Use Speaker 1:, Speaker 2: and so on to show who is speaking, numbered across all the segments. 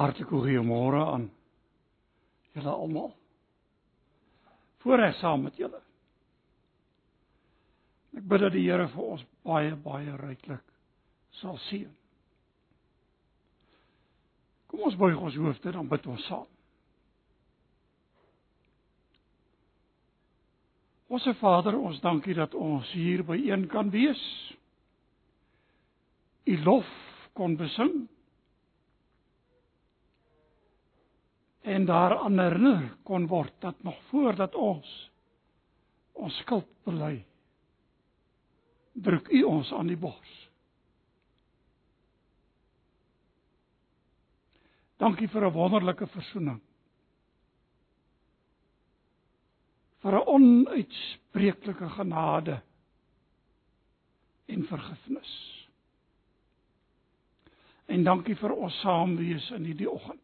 Speaker 1: Hartlike goeiemôre aan julle almal. Voorreg saam met julle. Ek bid dat die Here vir ons baie baie ryklik sal seën. Kom ons buig ons hoofde dan bid ons saam. Onse Vader, ons dankie dat ons hier by een kan wees. U lof kon besing en daaraan herinner kon word dat nog voordat ons ons skuld bely druk u ons aan die bors. Dankie vir 'n wonderlike verzoening. vir 'n onuitspreeklike genade en vergifnis. En dankie vir ons saamwees in hierdie oggend.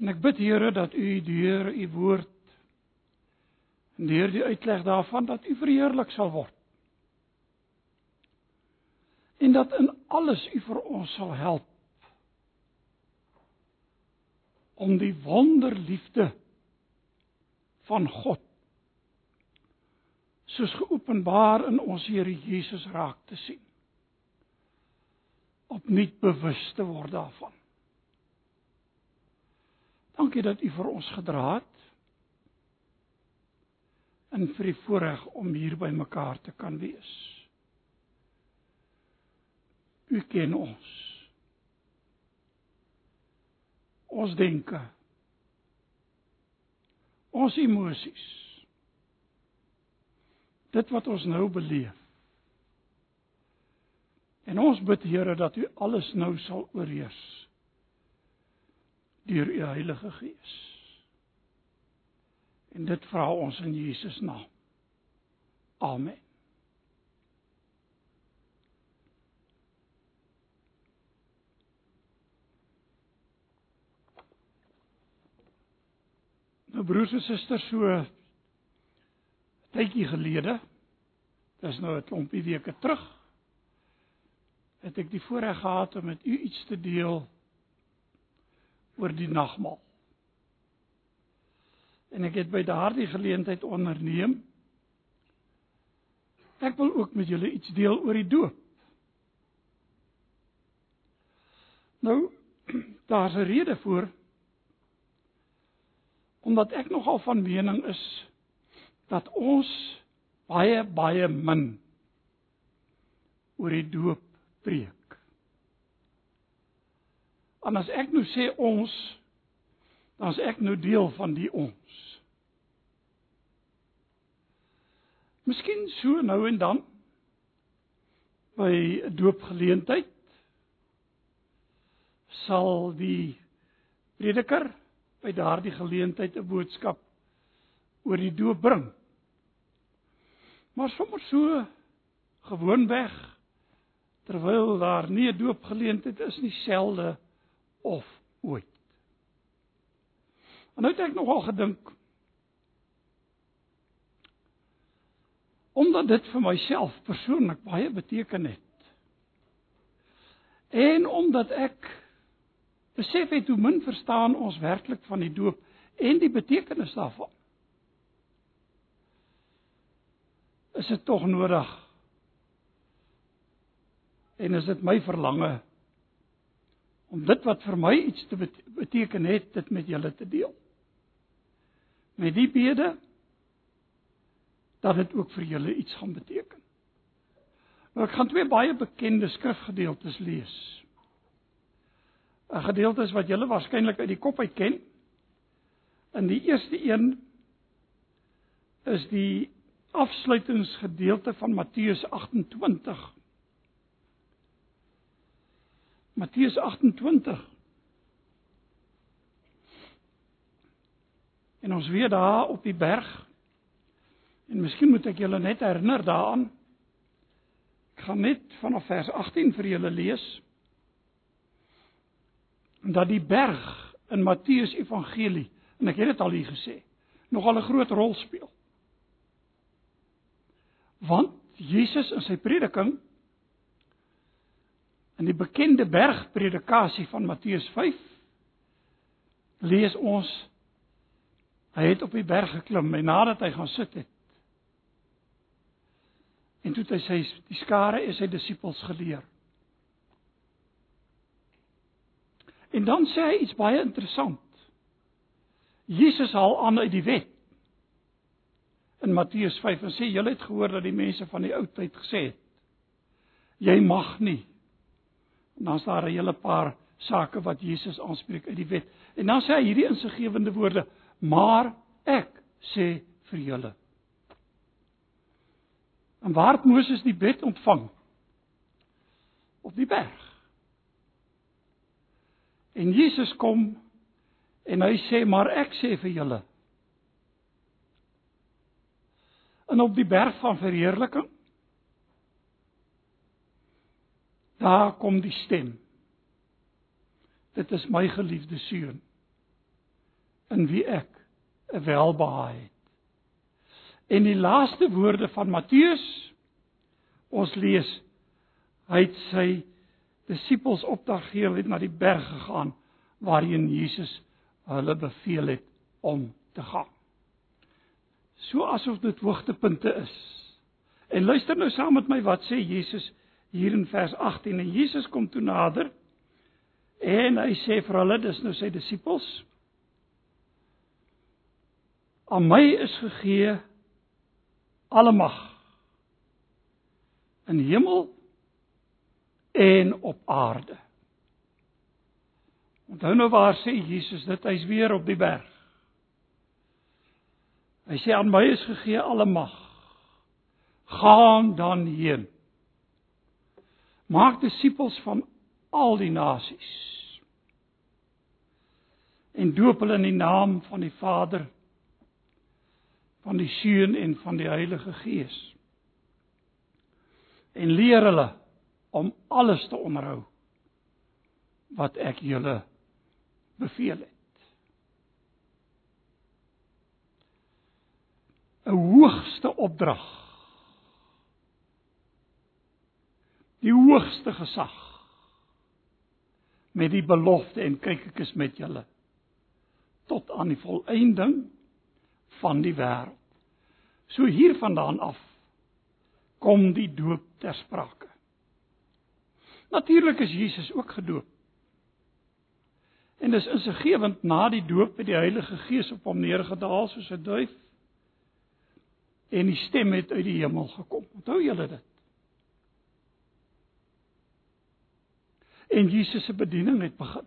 Speaker 1: En ek bid Here dat U deur U woord en deur die uitleg daarvan dat U verheerlik sal word. En dat in alles U vir ons sal help om die wonderliefde van God soos geopenbaar in ons Here Jesus raak te sien. Opnuut bewus te word daarvan. Dankie dat U vir ons gedra het en vir die voorreg om hier by mekaar te kan wees. U ken ons. Ons denke. Ons emosies. Dit wat ons nou beleef. En ons bid Here dat U alles nou sal oorheers deur u Heilige Gees. En dit vra ons in Jesus naam. Amen. Nou broers en susters, so tydjie gelede, dis nou 'n klompie weke terug, het ek die voorreg gehad om met u iets te deel oor die nagmaal. En ek het by daardie geleentheid onderneem ek wil ook met julle iets deel oor die doop. Nou daar's 'n rede voor omdat ek nogal van mening is dat ons baie baie min oor die doop preek. En as ek nou sê ons, dan is ek nou deel van die ons. Miskien so nou en dan by 'n doopgeleentheid sal die prediker by daardie geleentheid 'n boodskap oor die doop bring. Maar sommer so gewoonweg terwyl daar nie 'n doopgeleentheid is nie selde of ooit. En nou het ek nogal gedink omdat dit vir myself persoonlik baie beteken het. En omdat ek besef het hoe min verstaan ons werklik van die doop en die betekenis daarvan. Is dit tog nodig? En is dit my verlange om dit wat vir my iets te beteken het, dit met julle te deel. Met die bede dat dit ook vir julle iets gaan beteken. Nou ek gaan twee baie bekende skrifgedeeltes lees. 'n Gedeeltes wat julle waarskynlik uit die kop uit ken. In die eerste een is die afsluitingsgedeelte van Matteus 28 Matteus 28. En ons weer daar op die berg. En miskien moet ek julle net herinner daaraan. Ek gaan net vanaf vers 18 vir julle lees. Dat die berg in Matteus Evangelie, en ek het dit al hier gesê, nogal 'n groot rol speel. Want Jesus in sy prediking In die bekende bergpredikasie van Matteus 5 lees ons hy het op die berg geklim en nadat hy gaan sit het en toe het hy sy die skare en sy disippels geleer. En dan sê hy iets baie interessant. Jesus haal aan uit die wet. In Matteus 5 en sê julle het gehoor dat die mense van die ou tyd gesê het jy mag nie. En dan is daar 'n hele paar sake wat Jesus aanspreek uit die wet. En dan sê hy hierdie insiggewende woorde: "Maar ek sê vir julle." En waar het Moses die wet ontvang? Op die berg. En Jesus kom en hy sê maar ek sê vir julle. En op die berg van verheerliking daar kom die stem. Dit is my geliefde seun in wie ek 'n welbehae het. En die laaste woorde van Matteus ons lees hy het sy disippels opdrag gegee het na die berg gegaan waarheen Jesus hulle beveel het om te gaan. So asof dit hoogtepunte is. En luister nou saam met my wat sê Jesus hier in vers 18 en Jesus kom toe nader en hy sê vir hulle dis nou sy disippels aan my is gegee alle mag in hemel en op aarde. Onthou nou waar sê Jesus dit hy's weer op die berg. Hy sê aan my is gegee alle mag. Gaan dan heen. Maak disippels van al die nasies. En doop hulle in die naam van die Vader van die Seun en van die Heilige Gees. En leer hulle om alles te onderhou wat ek julle beveel het. 'n Hoogste opdrag. Die hoogste gesag met die belofte en kyk ek is met julle tot aan die volëinding van die wêreld. So hiervandaan af kom die doop ter sprake. Natuurlik is Jesus ook gedoop. En dis insiggewend na die doop het die Heilige Gees op hom neergedaal soos 'n duif en die stem het uit die hemel gekom. Onthou julle dit? En Jesus se bediening het begin.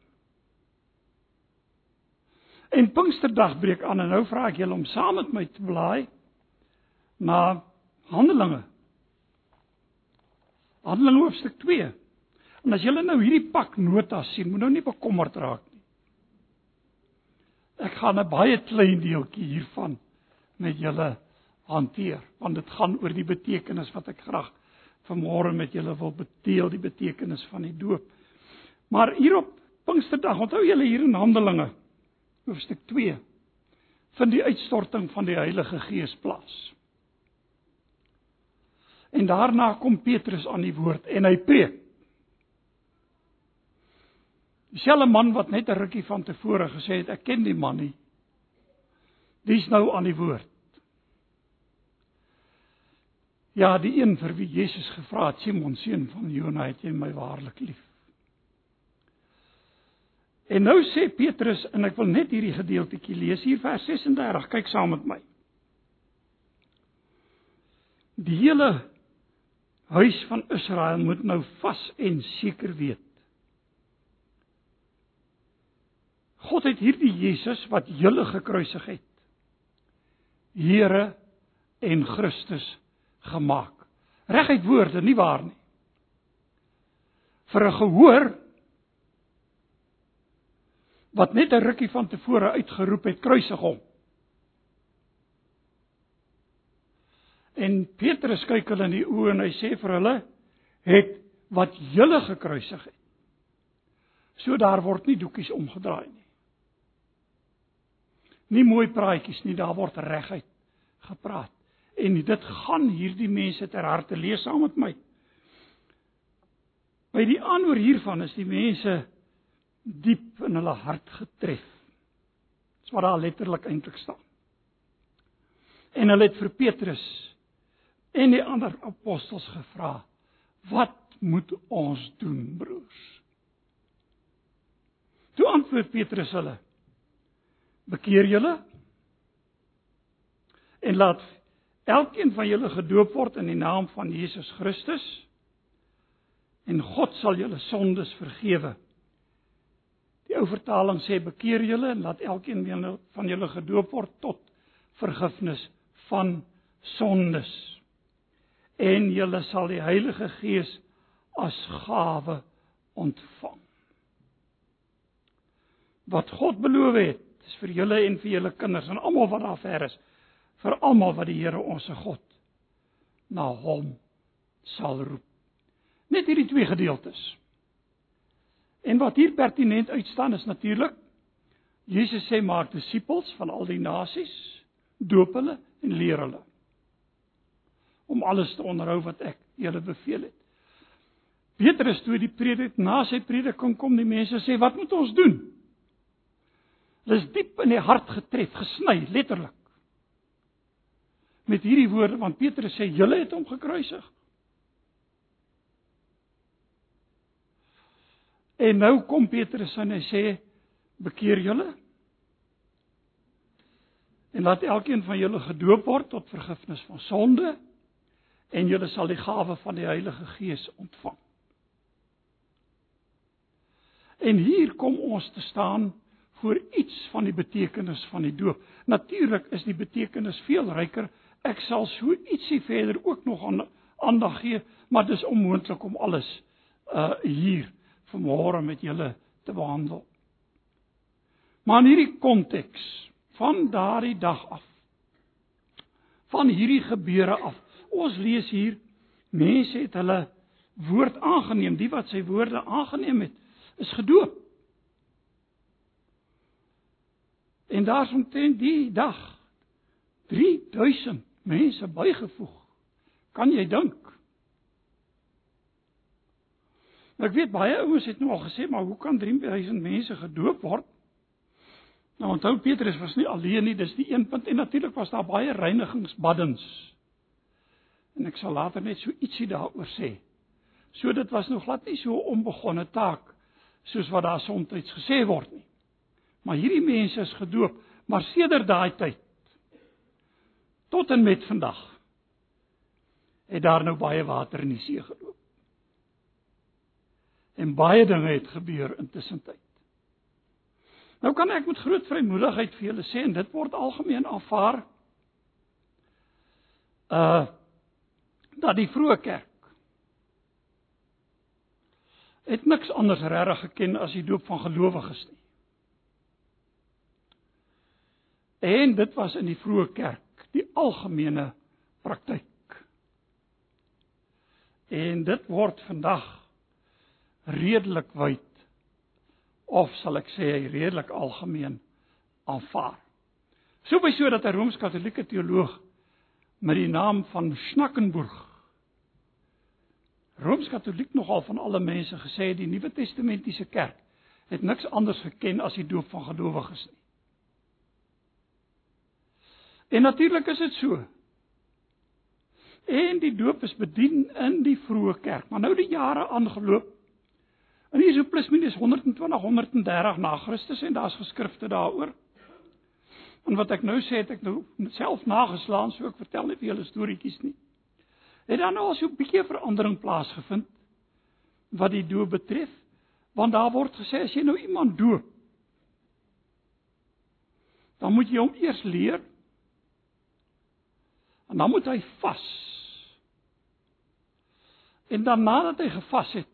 Speaker 1: En Pinksterdag breek aan en nou vra ek julle om saam met my te blaai na Handelinge. Handelinge hoofstuk 2. En as julle nou hierdie pak notas sien, moet nou nie bekommerd raak nie. Ek gaan 'n baie klein deeltjie hiervan met julle hanteer, want dit gaan oor die betekenis wat ek graag vanmôre met julle wil bedeel, die betekenis van die doop. Maar hier op Pinksterdag, onthou julle hier in Handelinge hoofstuk 2 vind die uitstorting van die Heilige Gees plaas. En daarna kom Petrus aan die woord en hy preek. Dieselfde man wat net 'n rukkie van tevore gesê het ek ken die man nie. Dis nou aan die woord. Ja, die een vir wie Jesus gevra het, Simon seun van Jona, het jy my waarlik lief? En nou sê Petrus en ek wil net hierdie gedeeltjie lees hier vers 36. Kyk saam met my. Die hele huis van Israel moet nou vas en seker weet. God het hierdie Jesus wat julle gekruisig het, Here en Christus gemaak. Reguit woorde, nie waar nie. Vir 'n gehoor wat net 'n rukkie van tevore uitgeroep het kruisig hom. En Petrus kyk hulle in die oë en hy sê vir hulle het wat julle gekruisig het. So daar word nie doekies omgedraai nie. Nie mooi praatjies nie, daar word reguit gepraat. En dit gaan hierdie mense ter harte lees saam met my. By die aanhoor hiervan is die mense diep in hulle hart getref. Dis wat daar letterlik eintlik staan. En hulle het vir Petrus en die ander apostels gevra: "Wat moet ons doen, broers?" Toe antwoord Petrus hulle: "Bekeer julle en laat elkeen van julle gedoop word in die naam van Jesus Christus en God sal julle sondes vergewe." Die ou vertaling sê bekeer julle en laat elkeen van julle gedoop word tot vergifnis van sondes. En julle sal die Heilige Gees as gawe ontvang. Wat God beloof het, is vir julle en vir julle kinders en almal wat daar ver is, vir almal wat die Here ons se God na hom sal roep. Net hierdie twee gedeeltes. En wat hier pertinent uitstaan is natuurlik Jesus sê maak disippels van al die nasies, doop hulle en leer hulle om alles te onderhou wat ek julle beveel het. Petrus toe die predik na sy prediking kom die mense sê wat moet ons doen? Hulle is diep in die hart getref, gesny letterlik. Met hierdie woorde want Petrus sê julle het hom gekruisig. En nou kom Petrus en hy sê bekeer julle en laat elkeen van julle gedoop word tot vergifnis van sonde en julle sal die gawe van die Heilige Gees ontvang. En hier kom ons te staan voor iets van die betekenis van die doop. Natuurlik is die betekenis veel ryker. Ek sal so ietsie verder ook nog aan aandag gee, maar dis onmoontlik om alles uh hier vanmôre met julle te behandel. Maar in hierdie konteks van daardie dag af van hierdie gebeure af. Ons lees hier mense het hulle woord aangeneem, die wat sy woorde aangeneem het, is gedoop. En daar's omtrent die dag 3000 mense bygevoeg. Kan jy dink? Nou ek weet baie ouens het nou al gesê, maar hoe kan 3000 mense gedoop word? Nou onthou Petrus was nie alleen nie, dis die een punt en natuurlik was daar baie reinigingsbaddens. En ek sal later net so ietsie daaroor sê. So dit was nog glad nie so 'n onbegonne taak soos wat daar soms gesê word nie. Maar hierdie mense is gedoop, maar sedert daai tyd tot en met vandag het daar nou baie water in die see geloop. En baie dinge het gebeur intussen tyd. Nou kan ek met groot vrymoedigheid vir julle sê en dit word algemeen aanvaar uh dat die vroeë kerk het niks anders regtig geken as die doop van gelowiges nie. En dit was in die vroeë kerk die algemene praktyk. En dit word vandag redelik wyd of sal ek sê redelik algemeen aanvaar. So by so dat 'n Rooms-Katolieke teoloog met die naam van Schnackenburg Rooms-Katoliek nogal van alle mense gesê het die Nuwe Testamentiese kerk het niks anders geken as die doop van gelowiges nie. En natuurlik is dit so. En die doop is bedien in die vroeë kerk, maar nou die jare aangeloop En hier is so plus minus 120 130 na Christus en daar's geskrifte daaroor. En wat ek nou sê het ek nou self nageslaan, so ek vertel net vir julle storieetjies nie. Het dan nou al so 'n bietjie verandering plaasgevind wat die doop betref, want daar word gesê as jy nou iemand doop, dan moet jy hom eers leer. En dan moet hy vas. En dan nadat hy gevas het,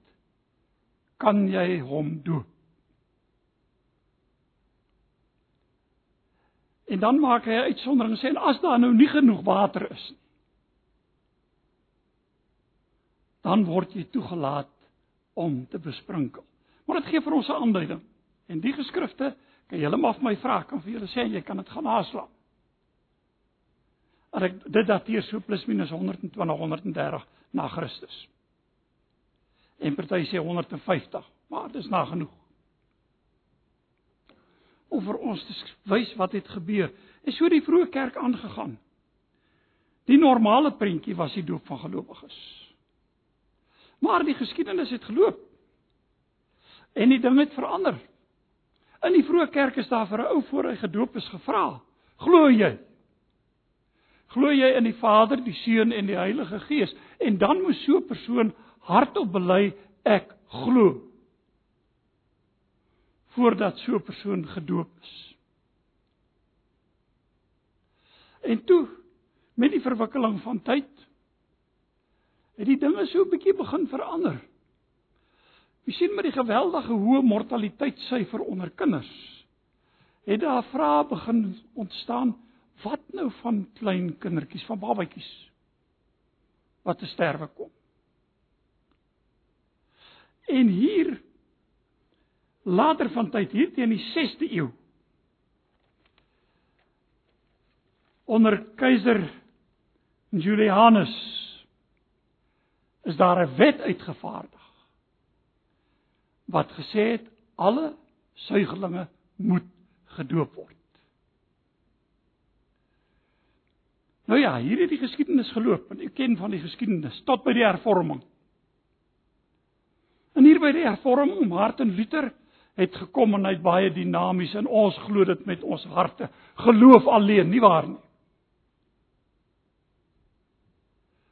Speaker 1: kan jy hom doop. En dan maak hy 'n uitsondering sê en as daar nou nie genoeg water is nie, dan word jy toegelaat om te besprinkel. Maar dit gee vir ons 'n aanduiding. En die geskrifte, kan julle maar vir my vra, kan vir julle sê jy kan dit gaan naslaan. En ek dit dateer so plus minus 120 130 na Christus. En party sê 150, maar dis nagenoeg. Om vir ons te wys wat het gebeur. En so die vroeë kerk aangegaan. Die normale prentjie was die doop van gelowiges. Maar die geskiedenis het geloop. En die ding het verander. In die vroeë kerk is daar vir 'n ou voor hy gedoop is gevra: "Glo jy?" Glo jy in die Vader, die Seun en die Heilige Gees? En dan moet so 'n persoon hardop bely ek glo voordat so 'n persoon gedoop is. En toe met die verwikkeling van tyd het die dinge so 'n bietjie begin verander. Jy sien met die geweldige hoë mortaliteitssyfer onder kinders het daar vrae begin ontstaan wat nou van klein kindertjies van babatjies wat te sterwe kom. En hier later van tyd hier teen die 6de eeu onder keiser Julianus is daar 'n wet uitgevaardig wat gesê het alle suigelinge moet gedoop word. Nou ja, hier het die geskiedenis geloop, want u ken van die geskiedenis tot by die hervorming. By die hervorming Martin Luther het gekom en hy't baie dinamies en ons glo dit met ons harte. Geloof alleen, nie waar nie.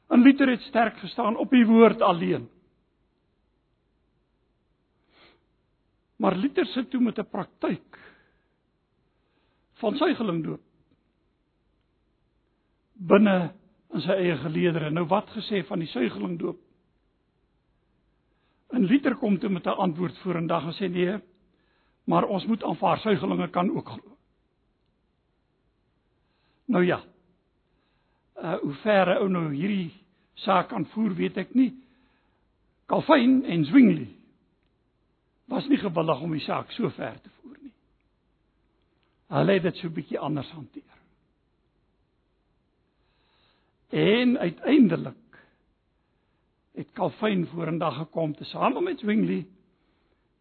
Speaker 1: En Luther het sterk gestaan op die woord alleen. Maar Luther sit toe met 'n praktyk van suigeling doop binne in sy eie geleedere. Nou wat gesê van die suigeling doop? En Luther kom toe met 'n antwoord vorendag en sê nee, maar ons moet aanvaar suigelinge kan ook glo. Nou ja. Uh hoe ver ou nou hierdie saak kan voer, weet ek nie. Calvin en Zwingli was nie gewillig om die saak so ver te voer nie. Hulle het dit so 'n bietjie anders hanteer. En uiteindelik het Calvin vorendag gekom te same met Zwingli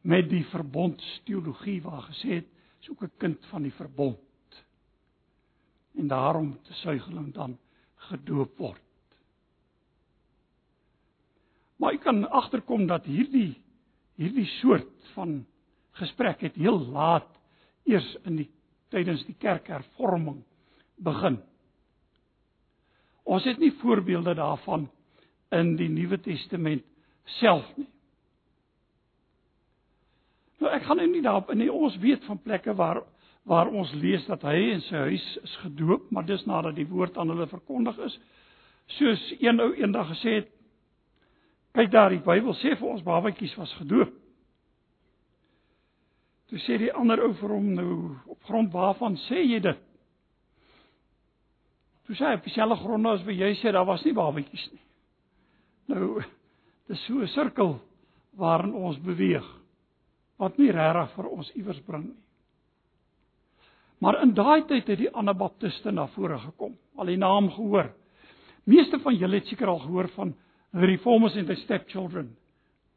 Speaker 1: met die verbondsteologie waar gesê het is ook 'n kind van die verbond. En daarom te suigeling dan gedoop word. Maar ek kan agterkom dat hierdie hierdie soort van gesprek het heel laat eers in die tydens die kerkhervorming begin. Ons het nie voorbeelde daarvan in die Nuwe Testament self nie. Nou ek gaan nou nie daarop in nie. Ons weet van plekke waar waar ons lees dat hy en sy huis is gedoop, maar dis nadat die woord aan hulle verkondig is. Soos een ou eendag gesê het, kyk daar, die Bybel sê vir ons babatjies was gedoop. Toe sê die ander ou vir hom nou op grond waarvan sê jy dit? Toe sê hy op dieselfde gronde as wat jy sê daar was nie babatjies nie. Nou dis so 'n sirkel waarin ons beweeg wat nie regtig vir ons iewers bring nie. Maar in daai tyd het die Anabaptiste na vore gekom. Al die naam gehoor. Meeste van julle het seker al gehoor van the Reformers and the Stepchildren.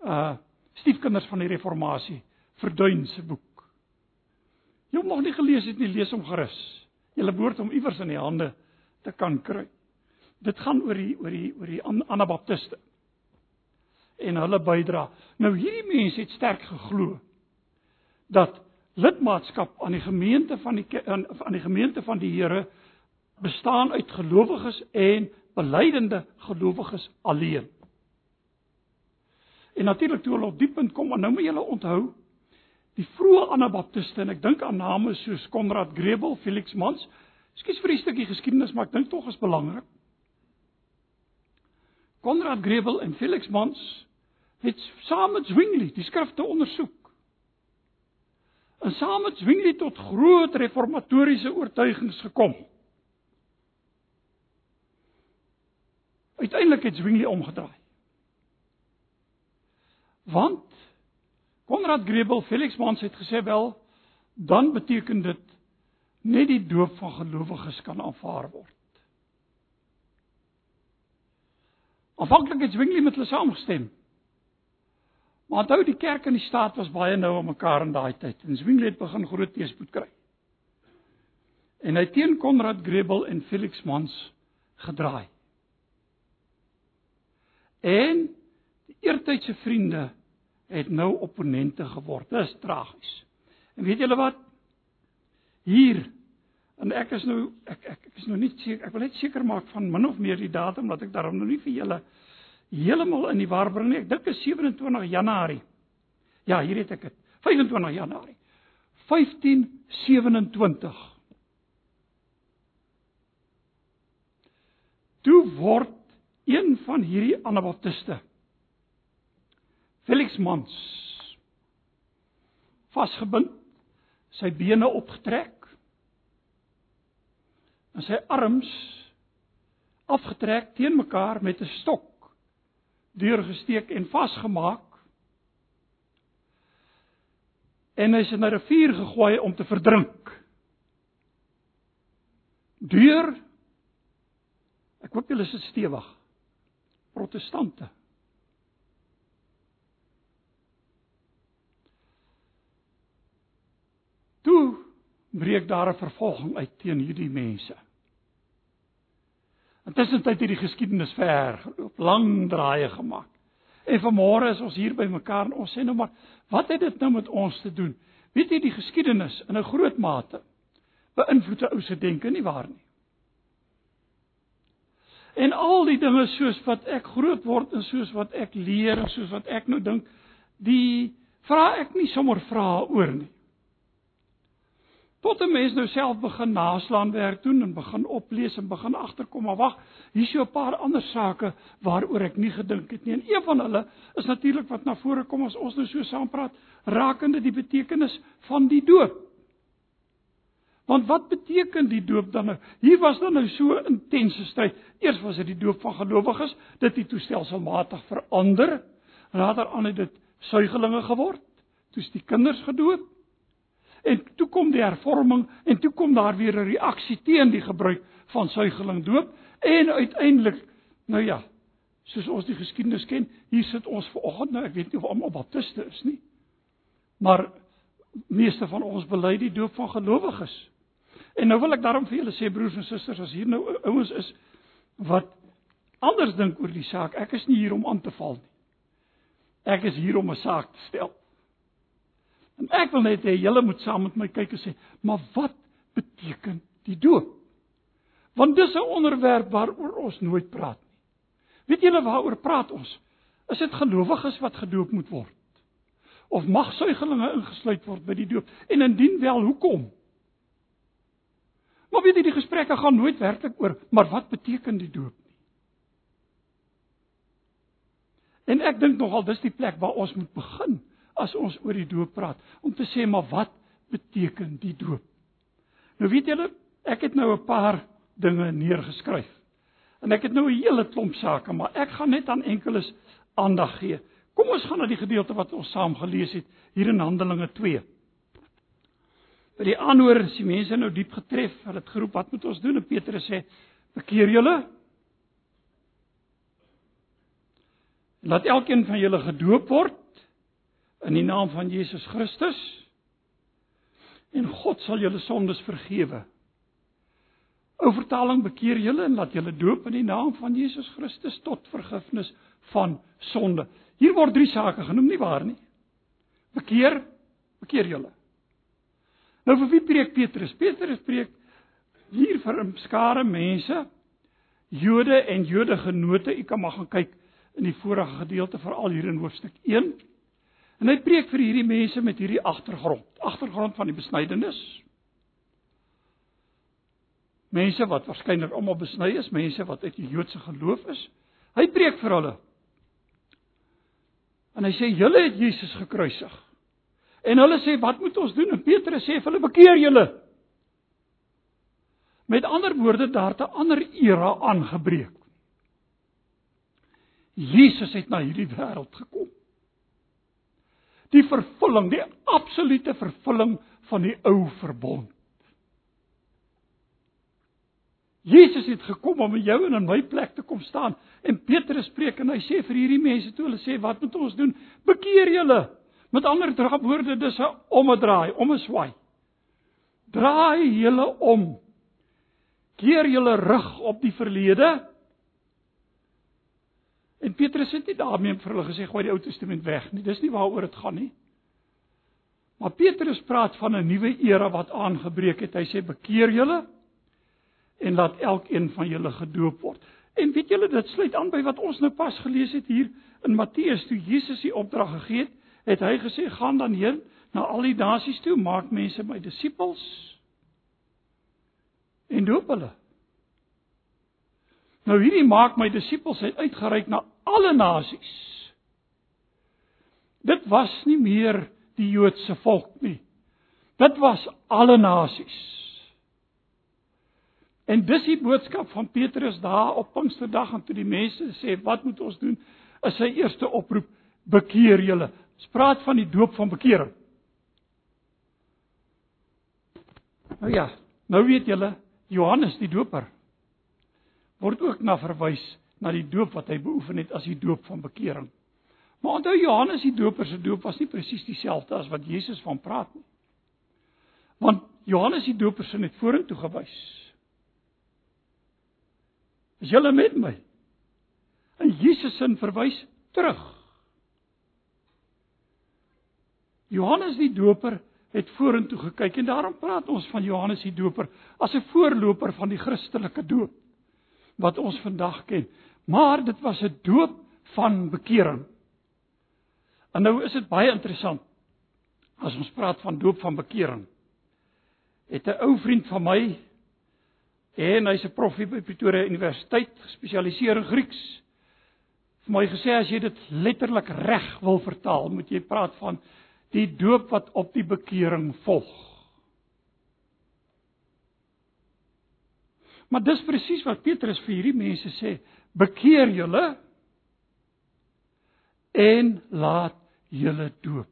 Speaker 1: Uh stiefkinders van die Reformatie, Verduin se boek. Jy nog nie gelees het nie, lees hom gerus. Jy behoort hom iewers in die hande te kan kry. Dit gaan oor die oor die oor die Anabaptiste en hulle bydra. Nou hierdie mense het sterk geglo dat lidmaatskap aan die gemeente van die aan, aan die gemeente van die Here bestaan uit gelowiges en belydende gelowiges alleen. En natuurlik toe hulle op diep punt kom, en nou moet julle onthou, die vroeë Anabaptiste en ek dink aan name soos Konrad Grebel, Felix Mans. Ekskuus vir die stukkie geskiedenis, maar ek dink tog is belangrik. Konrad Grebel en Felix Mans het saam met Zwingli die skrifte ondersoek. En saam met Zwingli tot groot reformatoriese oortuigings gekom. Uiteindelik het Zwingli omgedraai. Want Konrad Grebel, Felix Mans het gesê wel, dan beteken dit net die doop van gelowiges kan aanvaar word. Aanvanklik het Zwingli met hulle saamgestem. Maar onthou die kerk en die staat was baie nou aan mekaar in daai tyd. En Zwingli het begin groot teëspoed kry. En hy teen Konrad Grebel en Felix Mans gedraai. En die eertydse vriende het nou opponente geword. Dis tragies. En weet julle wat? Hier en ek is nou ek ek, ek is nou nie seker ek wil net seker maak van min of meer die datum dat ek daarom nou nie vir julle heeltemal in die war bring nie. Ek dink is 27 Januarie. Ja, hier het ek dit. 25 Januarie. 1527. Toe word een van hierdie anabaptiste Felix Mans vasgebind, sy bene opgetrek en sy arms afgetrek teen mekaar met 'n stok deurgesteek en vasgemaak. En is in 'n rivier gegooi om te verdrink. Deur Ek hoop julle is stewig. Protestante. Toe breek daar 'n vervolging uit teen hierdie mense. Intussen het hierdie geskiedenis ver geloop, lang draaie gemaak. En vanmôre is ons hier by mekaar en ons sê nou maar, wat het dit nou met ons te doen? Weet jy die geskiedenis in 'n groot mate beïnvloed 'n ou se denke nie waar nie? En al die dinge soos wat ek groot word en soos wat ek leer en soos wat ek nou dink, die vra ek nie sommer vra oor nie. Tot 'n mens nou self begin naslaan werk doen en begin oplees en begin agterkom, maar wag, hier is so 'n paar ander sake waaroor ek nie gedink het nie. En een van hulle is natuurlik wat na vore kom as ons nou so saam praat, rakende die betekenis van die doop. Want wat beteken die doop dan nou? Hier was dan nou so 'n intense stryd. Eers was dit die doop van gelowiges, dit het toestelselmatig verander. Later aan het dit suigelinge geword. Toe's die kinders gedoop. En toe kom die hervorming en toe kom daar weer 'n reaksie teen die gebruik van suigelingdoop en uiteindelik nou ja, soos ons die geskiedenis ken, hier sit ons vanoggend nou, ek weet nie of almal baptiste is nie. Maar meeste van ons bely die doop van gelowiges. En nou wil ek daarom vir julle sê broers en susters, as hier nou ouens is wat anders dink oor die saak, ek is nie hier om aan te val nie. Ek is hier om 'n saak te stel. En ek wil net hê julle moet saam met my kyk en sê, maar wat beteken die doop? Want dis 'n onderwerp waaroor ons nooit praat nie. Weet julle waaroor praat ons? Is dit gelowiges wat gedoop moet word? Of mag suigelinge ingesluit word by die doop? En indien wel, hoekom? Maar weet jy die gesprekke gaan nooit werklik oor maar wat beteken die doop nie. En ek dink nogal dis die plek waar ons moet begin as ons oor die doop praat om te sê maar wat beteken die doop? Nou weet julle, ek het nou 'n paar dinge neergeskryf. En ek het nou 'n hele klomp sake, maar ek gaan net aan enkeles aandag gee. Kom ons gaan na die gedeelte wat ons saam gelees het hier in Handelinge 2. By die aanhoor is die mense nou diep getref. Hulle het geroep, "Wat moet ons doen?" En Petrus sê, "Bekeer julle. Laat elkeen van julle gedoop word in die naam van Jesus Christus en God sal julle sondes vergewe." Ou vertaling bekeer julle en laat julle doop in die naam van Jesus Christus tot vergifnis van sonde. Hier word drie sake genoem, nie waar nie? Bekeer, bekeer julle. Nou vir wie preek Petrus? Petrus preek hier vir 'n skare mense, Jode en Jode genote. U kan maar gaan kyk in die vorige gedeelte veral hier in hoofstuk 1. En hy preek vir hierdie mense met hierdie agtergrond, agtergrond van die besnydenis. Mense wat waarskynlik almal besny is, mense wat uit die Joodse geloof is. Hy preek vir hulle. En hy sê julle het Jesus gekruisig. En hulle sê wat moet ons doen? En Petrus sê vir hulle bekeer julle. Met ander woorde daar 'n ander era aangebreek. Jesus het na hierdie wêreld gekom. Die vervulling, die absolute vervulling van die ou verbond. Jesus het gekom om in jou en in my plek te kom staan. En Petrus spreek en hy sê vir hierdie mense toe hulle sê wat moet ons doen? Bekeer julle. Met ander woorde dis 'n omdraai, om 'n swaai. Draai julle om. Keer julle rug op die verlede. En Petrus het nie daarmee vir hulle gesê gooi die Ou Testament weg nie. Dis nie waaroor dit gaan nie. Maar Petrus praat van 'n nuwe era wat aangebreek het. Hy sê bekeer julle en laat elkeen van julle gedoop word. En weet julle dit sluit aan by wat ons nou pas gelees het hier in Matteus toe Jesus die opdrag gegee het, het hy gesê gaan dan heen na al die nasies toe, maak mense my disippels en doop hulle. Nou hierdie maak my disippels het uitgereik na alle nasies. Dit was nie meer die Joodse volk nie. Dit was alle nasies. En dis die boodskap van Petrus daar op Pinksterdag en toe die mense sê wat moet ons doen? Is sy eerste oproep: bekeer julle. Spraak van die doop van bekering. Nou ja, nou weet julle, Johannes die Doper word ook na verwys na die doop wat hy beoefen het as die doop van bekering. Maar onthou Johannes die Doper se doop was nie presies dieselfde as wat Jesus van praat nie. Want Johannes die Doper se het vorentoe gewys. Is julle met my? En Jesus se verwys terug. Johannes die Doper het vorentoe gekyk en daarom praat ons van Johannes die Doper as 'n voorloper van die Christelike doop wat ons vandag ken. Maar dit was 'n doop van bekering. En nou is dit baie interessant as ons praat van doop van bekering. Het 'n ou vriend van my en hy's 'n prof by Pretoria Universiteit, gespesialiseer in Grieks. Vir my gesê as jy dit letterlik reg wil vertaal, moet jy praat van die doop wat op die bekering volg. Maar dis presies wat Petrus vir hierdie mense sê: Bekeer julle en laat julle doop.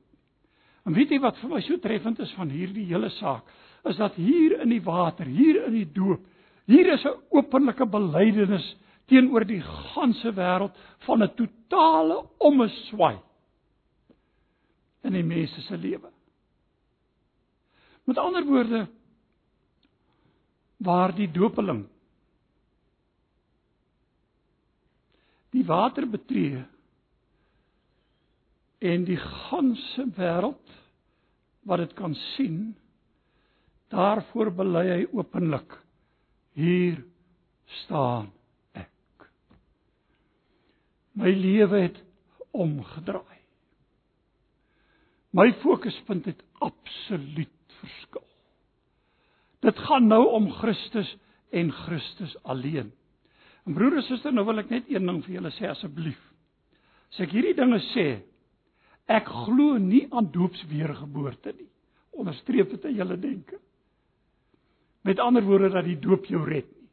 Speaker 1: En weet jy wat vir my so treffend is van hierdie hele saak? Is dat hier in die water, hier in die doop, hier is 'n openlike belydenis teenoor die ganse wêreld van 'n totale omeswaai in die mense se lewe. Met ander woorde waar die dopeling water betree en die ganse wêreld wat dit kan sien daarvoor bely hy openlik hier staan ek my lewe het omgedraai My fokuspunt het absoluut verskil. Dit gaan nou om Christus en Christus alleen. En broer en suster, nou wil ek net een ding vir julle sê asseblief. As ek hierdie dinge sê, ek glo nie aan doopsweergeboorte nie. Onderstreep dit in julle denke. Met ander woorde dat die doop jou red nie.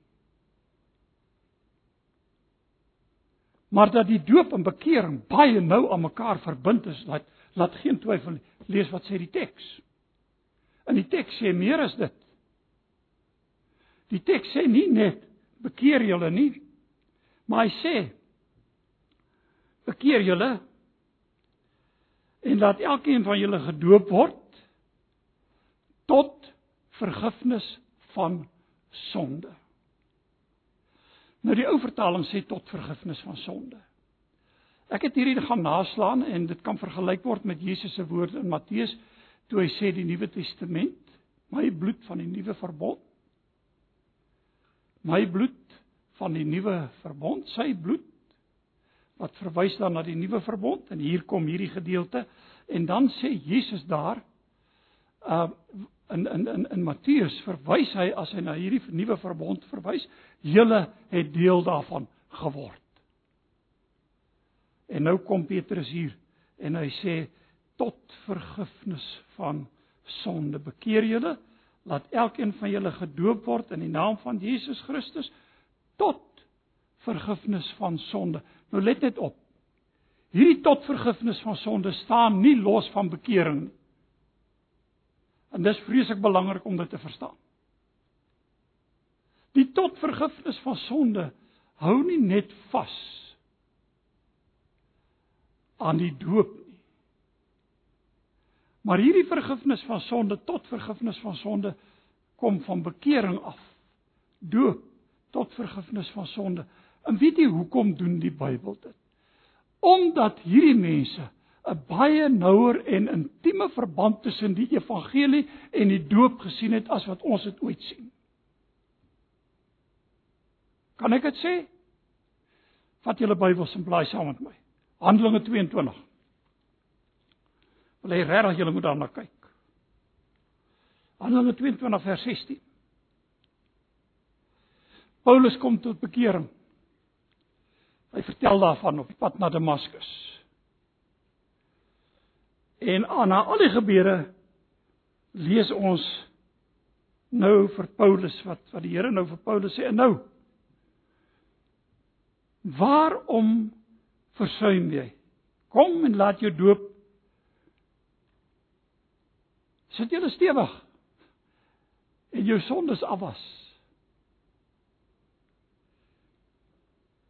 Speaker 1: Maar dat die doop en bekering baie nou aan mekaar verbind is, laat laat geen twyfel lees wat sê die teks. In die teks sê meer as dit. Die teks sê nie net bekeer julle nie, maar hy sê bekeer julle en laat elkeen van julle gedoop word tot vergifnis van sonde. Nou die ou vertaling sê tot vergifnis van sonde. Ek het hierdie gaan naslaan en dit kan vergelyk word met Jesus se woorde in Matteus toe hy sê die Nuwe Testament, my bloed van die nuwe verbond. My bloed van die nuwe verbond, sy bloed wat verwys dan na die nuwe verbond en hier kom hierdie gedeelte en dan sê Jesus daar uh in in in in Matteus verwys hy as hy na hierdie nuwe verbond verwys, julle het deel daarvan geword. En nou kom Petrus hier en hy sê tot vergifnis van sonde bekeer julle laat elkeen van julle gedoop word in die naam van Jesus Christus tot vergifnis van sonde. Nou let net op. Hierdie tot vergifnis van sonde staan nie los van bekering nie. En dis vreeslik belangrik om dit te verstaan. Die tot vergifnis van sonde hou nie net vas aan die doop nie. Maar hierdie vergifnis van sonde tot vergifnis van sonde kom van bekering af. Doop tot vergifnis van sonde. En weet jy hoekom doen die Bybel dit? Omdat hierdie mense 'n baie nouer en intieme verband tussen die evangelie en die doop gesien het as wat ons dit ooit sien. Kan ek dit sê? Vat julle Bybels en blaai saam met my. Handelinge 22. Wil jy regtig julle moet daarna kyk? Handelinge 22 vers 16. Paulus kom tot bekering. Hy vertel daarvan op pad na Damaskus. En aan al die gebeure lees ons nou vir Paulus wat wat die Here nou vir Paulus sê en nou Waarom versuim jy? Kom en laat jou doop. Sit jy stewig en jou sondes afwas.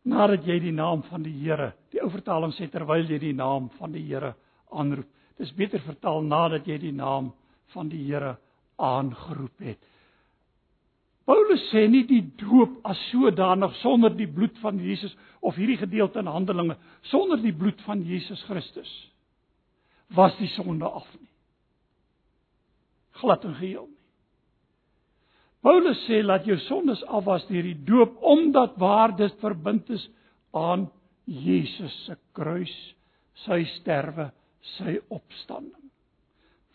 Speaker 1: Nadat jy die naam van die Here, die ou vertaling sê terwyl jy die naam van die Here aanroep. Dis beter vertaal nadat jy die naam van die Here aangeroep het. Paulus sê nie die doop as sodanig sonder die bloed van Jesus of hierdie gedeelte in Handelinge sonder die bloed van Jesus Christus was die sonde af nie. Glad en geheel nie. Paulus sê laat jou sondes afwas deur die doop omdat waar dit verbind is aan Jesus se kruis, sy sterwe, sy opstanding.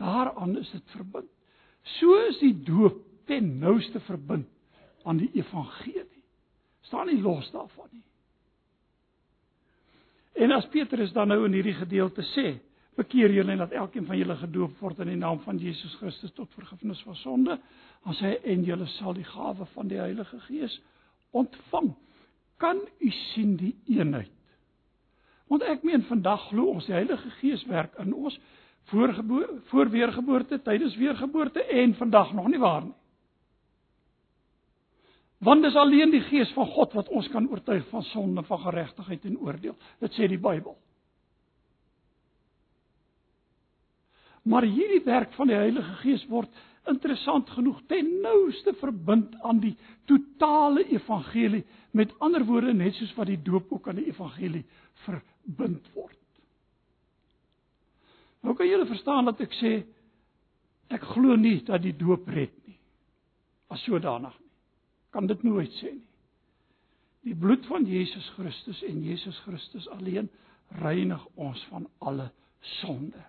Speaker 1: Daaraan is dit verbind. So is die doop ten nouste verbind aan die evangelie. Staan nie los daarvan nie. En as Petrus dan nou in hierdie gedeelte sê, bekeer julle en laat elkeen van julle gedoop word in die naam van Jesus Christus tot vergifnis van sonde, dan sê hy en julle sal die gawe van die Heilige Gees ontvang. Kan u sien die eenheid? Want ek meen vandag glo ons die Heilige Gees werk in ons voor voor weergeboorte, tydens weergeboorte en vandag nog nie waar nie. Want dis alleen die Gees van God wat ons kan oortuig van sonde, van geregtigheid en oordeel. Dit sê die Bybel. Maar hierdie werk van die Heilige Gees word interessant genoeg ten nouste verbind aan die totale evangelie. Met ander woorde net soos wat die doop ook aan die evangelie verbind word. Nou kan julle verstaan dat ek sê ek glo nie dat die doop red nie. As sodanig nie kan dit nooit sê nie. Die bloed van Jesus Christus en Jesus Christus alleen reinig ons van alle sonde.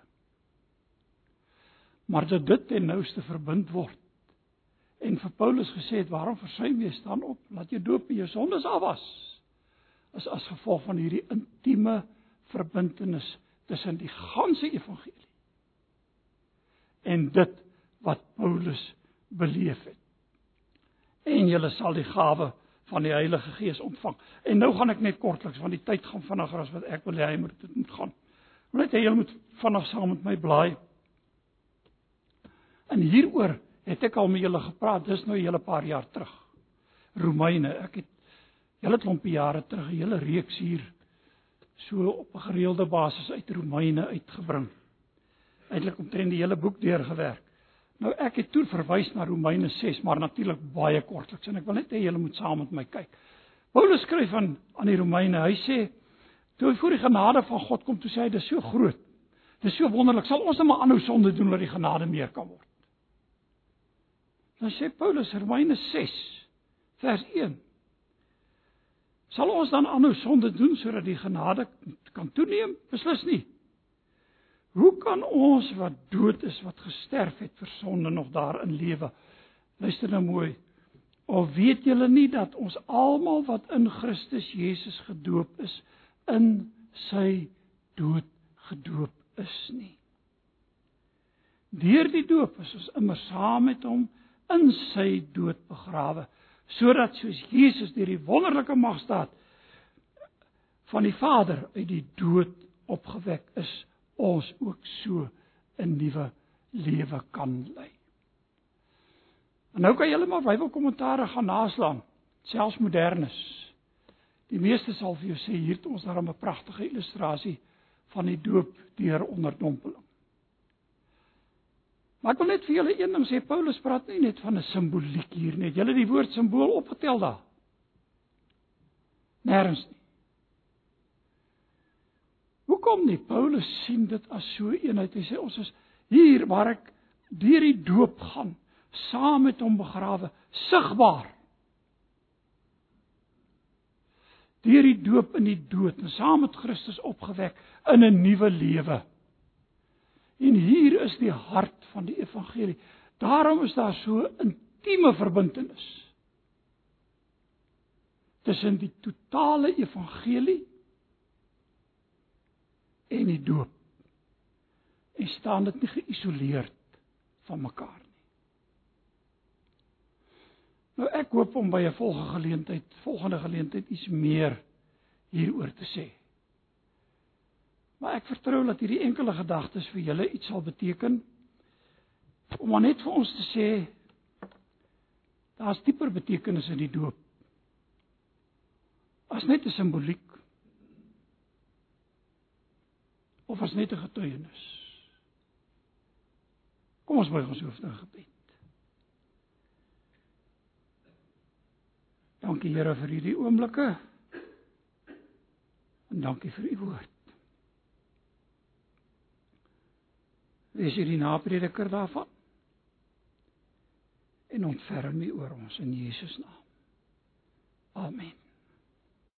Speaker 1: Maar dat dit ten nouste verbind word en vir Paulus gesê het waarom versuim jy staan op laat jy doop en jou sondes afwas is as gevolg van hierdie intieme verbintenis tussen die ganse evangelie en dit wat Paulus beleef het en julle sal die gawe van die Heilige Gees ontvang. En nou gaan ek net kortliks want die tyd gaan vinniger as wat ek wil hê hy moet moet gaan. Net jy moet vinnig saam met my blaai. En hieroor het ek al met julle gepraat, dis nou 'n hele paar jaar terug. Romeine, ek het julle klompie jare terug 'n hele reeks hier so op 'n gereelde basis uit Romeine uitgebring. Eintlik omtrent die hele boek deurgewerk. Nou ek het toe verwys na Romeine 6, maar natuurlik baie kortliks en ek wil net hê julle moet saam met my kyk. Paulus skryf aan aan die Romeine. Hy sê toe hy voor die genade van God kom, toe sê hy dis so groot. Dis so wonderlik. Sal ons net maar aanhou sonde doen dat die genade meer kan word. Dan sê Paulus Romeine 6 vers 1. Sal ons dan aanhou sonde doen sodat die genade kan toeneem? Beslis nie. Hoe kan ons wat dood is, wat gesterf het vir sonde nog daarin lewe? Luister nou mooi. Of weet julle nie dat ons almal wat in Christus Jesus gedoop is, in sy dood gedoop is nie? Deur die doop is ons immer saam met hom in sy dood begrawe, sodat soos Jesus deur die wonderlike magstaat van die Vader uit die dood opgewek is, ons ook so 'n nuwe lewe kan lei. En nou kan julle maar Bybelkommentare gaan naslaan selfs modernes. Die meeste sal vir jou sê hier het ons daar 'n pragtige illustrasie van die doop deur onderdompeling. Maar ek wil net vir julle een ding sê, Paulus praat nie net van 'n simboliek hier nie. Julle die woord simbool opgetel daar. Nêrens nie. Hoekom nie? Paulus sien dit as so eenheid. Hy sê ons is hier waar ek deur die doop gaan, saam met hom begrawe, sigbaar. Deur die doop in die dood en saam met Christus opgewek in 'n nuwe lewe. En hier is die hart evangelie. Daarom is daar so intieme verbintenis tussen die totale evangelie en die doop. En staan dit nie geïsoleerd van mekaar nie. Nou ek hoop om by 'n volgende geleentheid, volgende geleentheid iets meer hieroor te sê. Maar ek vertrou dat hierdie enkele gedagtes vir julle iets sal beteken om maar net vir ons te sê daar's dieper betekenis in die doop. As net 'n simboliek of as net 'n getuienis. Kom ons buig ons hoofde in gebed. Dankie Here vir hierdie oomblikke. En dankie vir u woord. Wees hierdie naprediker daarvan. En ontferm U oor ons in Jesus naam. Amen.